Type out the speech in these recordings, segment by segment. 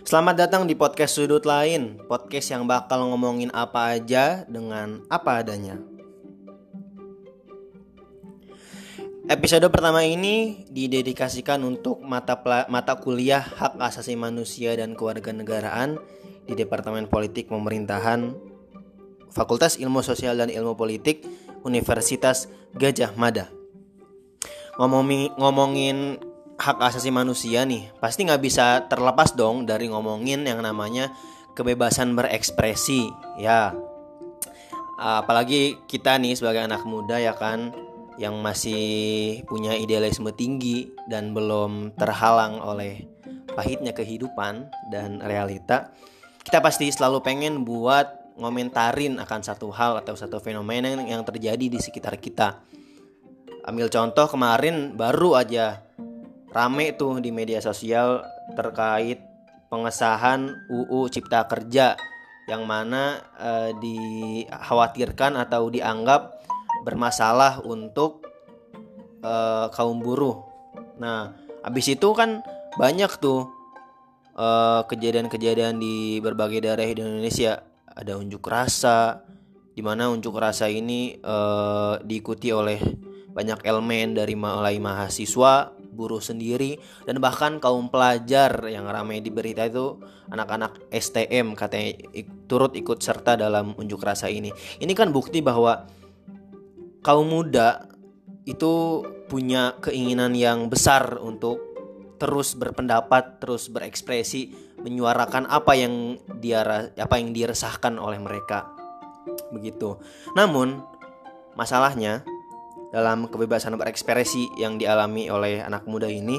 Selamat datang di podcast sudut lain, podcast yang bakal ngomongin apa aja dengan apa adanya. Episode pertama ini didedikasikan untuk mata mata kuliah Hak Asasi Manusia dan Kewarganegaraan di Departemen Politik Pemerintahan Fakultas Ilmu Sosial dan Ilmu Politik Universitas Gajah Mada. Ngomongin, ngomongin hak asasi manusia nih pasti nggak bisa terlepas dong dari ngomongin yang namanya kebebasan berekspresi ya. Apalagi kita nih sebagai anak muda ya kan yang masih punya idealisme tinggi dan belum terhalang oleh pahitnya kehidupan dan realita kita pasti selalu pengen buat ngomentarin akan satu hal atau satu fenomena yang terjadi di sekitar kita. Ambil contoh kemarin baru aja rame tuh di media sosial terkait pengesahan UU Cipta Kerja yang mana e, dikhawatirkan atau dianggap bermasalah untuk e, kaum buruh. Nah, habis itu kan banyak tuh kejadian kejadian-kejadian di berbagai daerah di Indonesia. Ada unjuk rasa, di mana unjuk rasa ini diikuti oleh banyak elemen dari mulai mahasiswa, buruh sendiri dan bahkan kaum pelajar yang ramai di berita itu anak-anak STM katanya turut ikut serta dalam unjuk rasa ini. Ini kan bukti bahwa kaum muda itu punya keinginan yang besar untuk terus berpendapat, terus berekspresi, menyuarakan apa yang dia apa yang diresahkan oleh mereka. Begitu. Namun masalahnya dalam kebebasan berekspresi yang dialami oleh anak muda ini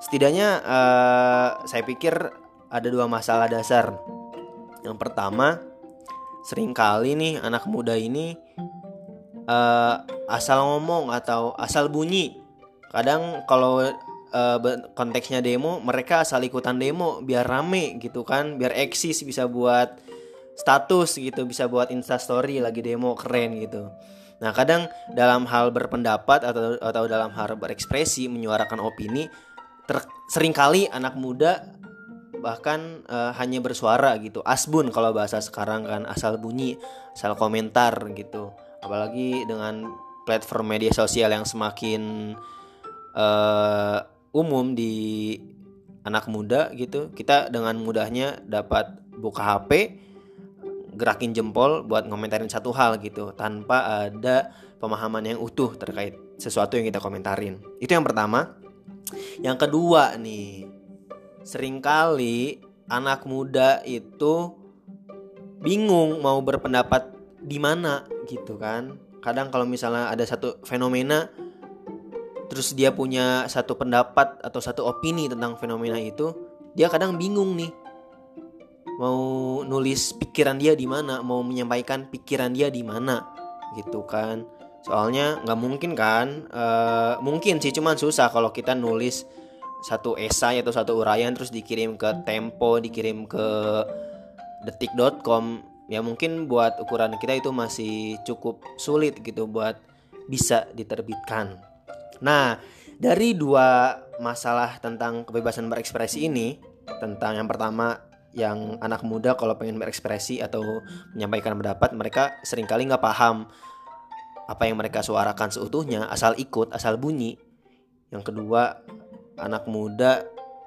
setidaknya uh, saya pikir ada dua masalah dasar. Yang pertama sering kali nih anak muda ini uh, asal ngomong atau asal bunyi. Kadang kalau uh, konteksnya demo mereka asal ikutan demo biar rame gitu kan biar eksis bisa buat status gitu bisa buat instastory lagi demo keren gitu Nah, kadang dalam hal berpendapat atau atau dalam hal berekspresi, menyuarakan opini, ter, sering kali anak muda bahkan uh, hanya bersuara gitu. Asbun kalau bahasa sekarang kan asal bunyi, asal komentar gitu. Apalagi dengan platform media sosial yang semakin uh, umum di anak muda gitu. Kita dengan mudahnya dapat buka HP, gerakin jempol buat ngomentarin satu hal gitu tanpa ada pemahaman yang utuh terkait sesuatu yang kita komentarin. Itu yang pertama. Yang kedua nih, sering kali anak muda itu bingung mau berpendapat di mana gitu kan. Kadang kalau misalnya ada satu fenomena terus dia punya satu pendapat atau satu opini tentang fenomena itu, dia kadang bingung nih mau nulis pikiran dia di mana, mau menyampaikan pikiran dia di mana, gitu kan. Soalnya nggak mungkin kan, e, mungkin sih cuman susah kalau kita nulis satu esai atau satu uraian terus dikirim ke Tempo, dikirim ke detik.com ya mungkin buat ukuran kita itu masih cukup sulit gitu buat bisa diterbitkan. Nah, dari dua masalah tentang kebebasan berekspresi ini, tentang yang pertama yang anak muda kalau pengen berekspresi atau menyampaikan pendapat mereka sering kali nggak paham apa yang mereka suarakan seutuhnya asal ikut asal bunyi. Yang kedua anak muda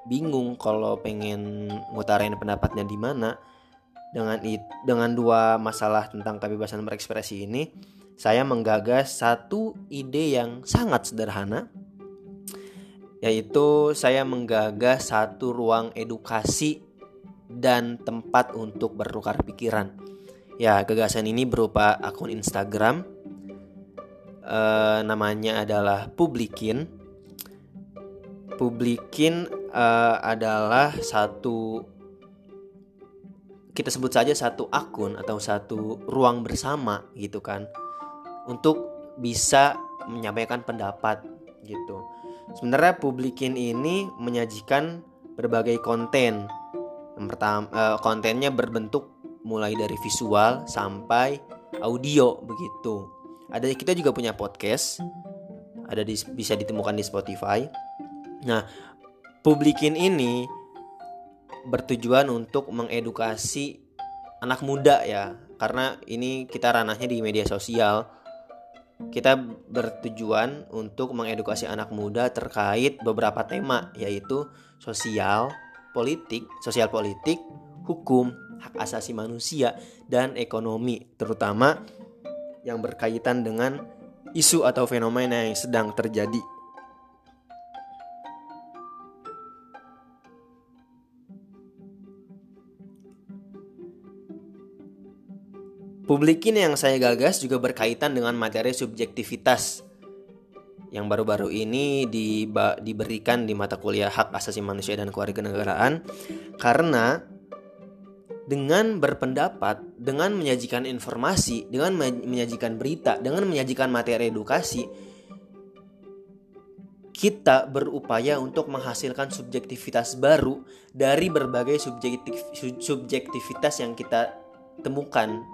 bingung kalau pengen ngutarain pendapatnya di mana. Dengan it, dengan dua masalah tentang kebebasan berekspresi ini saya menggagas satu ide yang sangat sederhana yaitu saya menggagas satu ruang edukasi dan tempat untuk bertukar pikiran. Ya, gagasan ini berupa akun Instagram. E, namanya adalah Publikin. Publikin e, adalah satu kita sebut saja satu akun atau satu ruang bersama gitu kan untuk bisa menyampaikan pendapat gitu. Sebenarnya Publikin ini menyajikan berbagai konten yang pertama uh, kontennya berbentuk mulai dari visual sampai audio begitu. Ada kita juga punya podcast. Ada di, bisa ditemukan di Spotify. Nah, Publikin ini bertujuan untuk mengedukasi anak muda ya karena ini kita ranahnya di media sosial kita bertujuan untuk mengedukasi anak muda terkait beberapa tema yaitu sosial, politik, sosial politik, hukum, hak asasi manusia dan ekonomi terutama yang berkaitan dengan isu atau fenomena yang sedang terjadi. Publikin yang saya gagas juga berkaitan dengan materi subjektivitas yang baru-baru ini di, diberikan di mata kuliah hak asasi manusia dan keluarga negaraan karena dengan berpendapat, dengan menyajikan informasi, dengan menyajikan berita, dengan menyajikan materi edukasi, kita berupaya untuk menghasilkan subjektivitas baru dari berbagai subjektif, subjektivitas yang kita temukan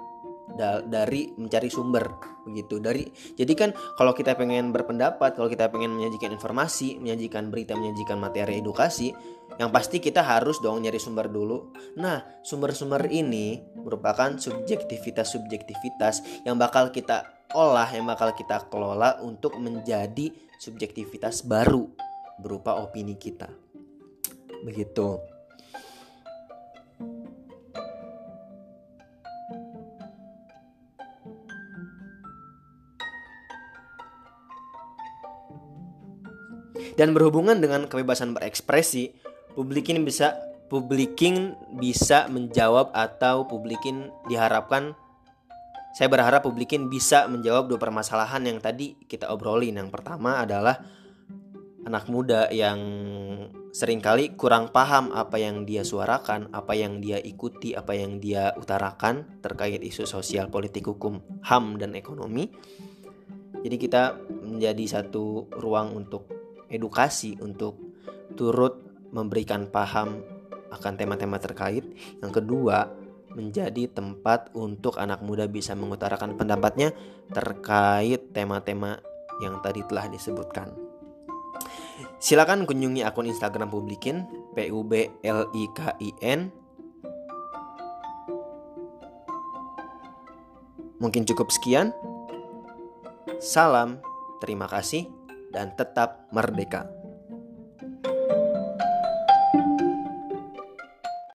da dari mencari sumber begitu. Dari jadi kan kalau kita pengen berpendapat kalau kita pengen menyajikan informasi menyajikan berita menyajikan materi edukasi yang pasti kita harus dong nyari sumber dulu. Nah sumber-sumber ini merupakan subjektivitas-subjektivitas yang bakal kita olah yang bakal kita kelola untuk menjadi subjektivitas baru berupa opini kita. Begitu Dan berhubungan dengan kebebasan berekspresi, publikin bisa publikin bisa menjawab atau publikin diharapkan saya berharap publikin bisa menjawab dua permasalahan yang tadi kita obrolin. Yang pertama adalah anak muda yang sering kali kurang paham apa yang dia suarakan, apa yang dia ikuti, apa yang dia utarakan terkait isu sosial, politik, hukum, HAM dan ekonomi. Jadi kita menjadi satu ruang untuk edukasi untuk turut memberikan paham akan tema-tema terkait. Yang kedua, menjadi tempat untuk anak muda bisa mengutarakan pendapatnya terkait tema-tema yang tadi telah disebutkan. Silakan kunjungi akun Instagram Publikin P U B L I K I N. Mungkin cukup sekian. Salam, terima kasih dan tetap merdeka.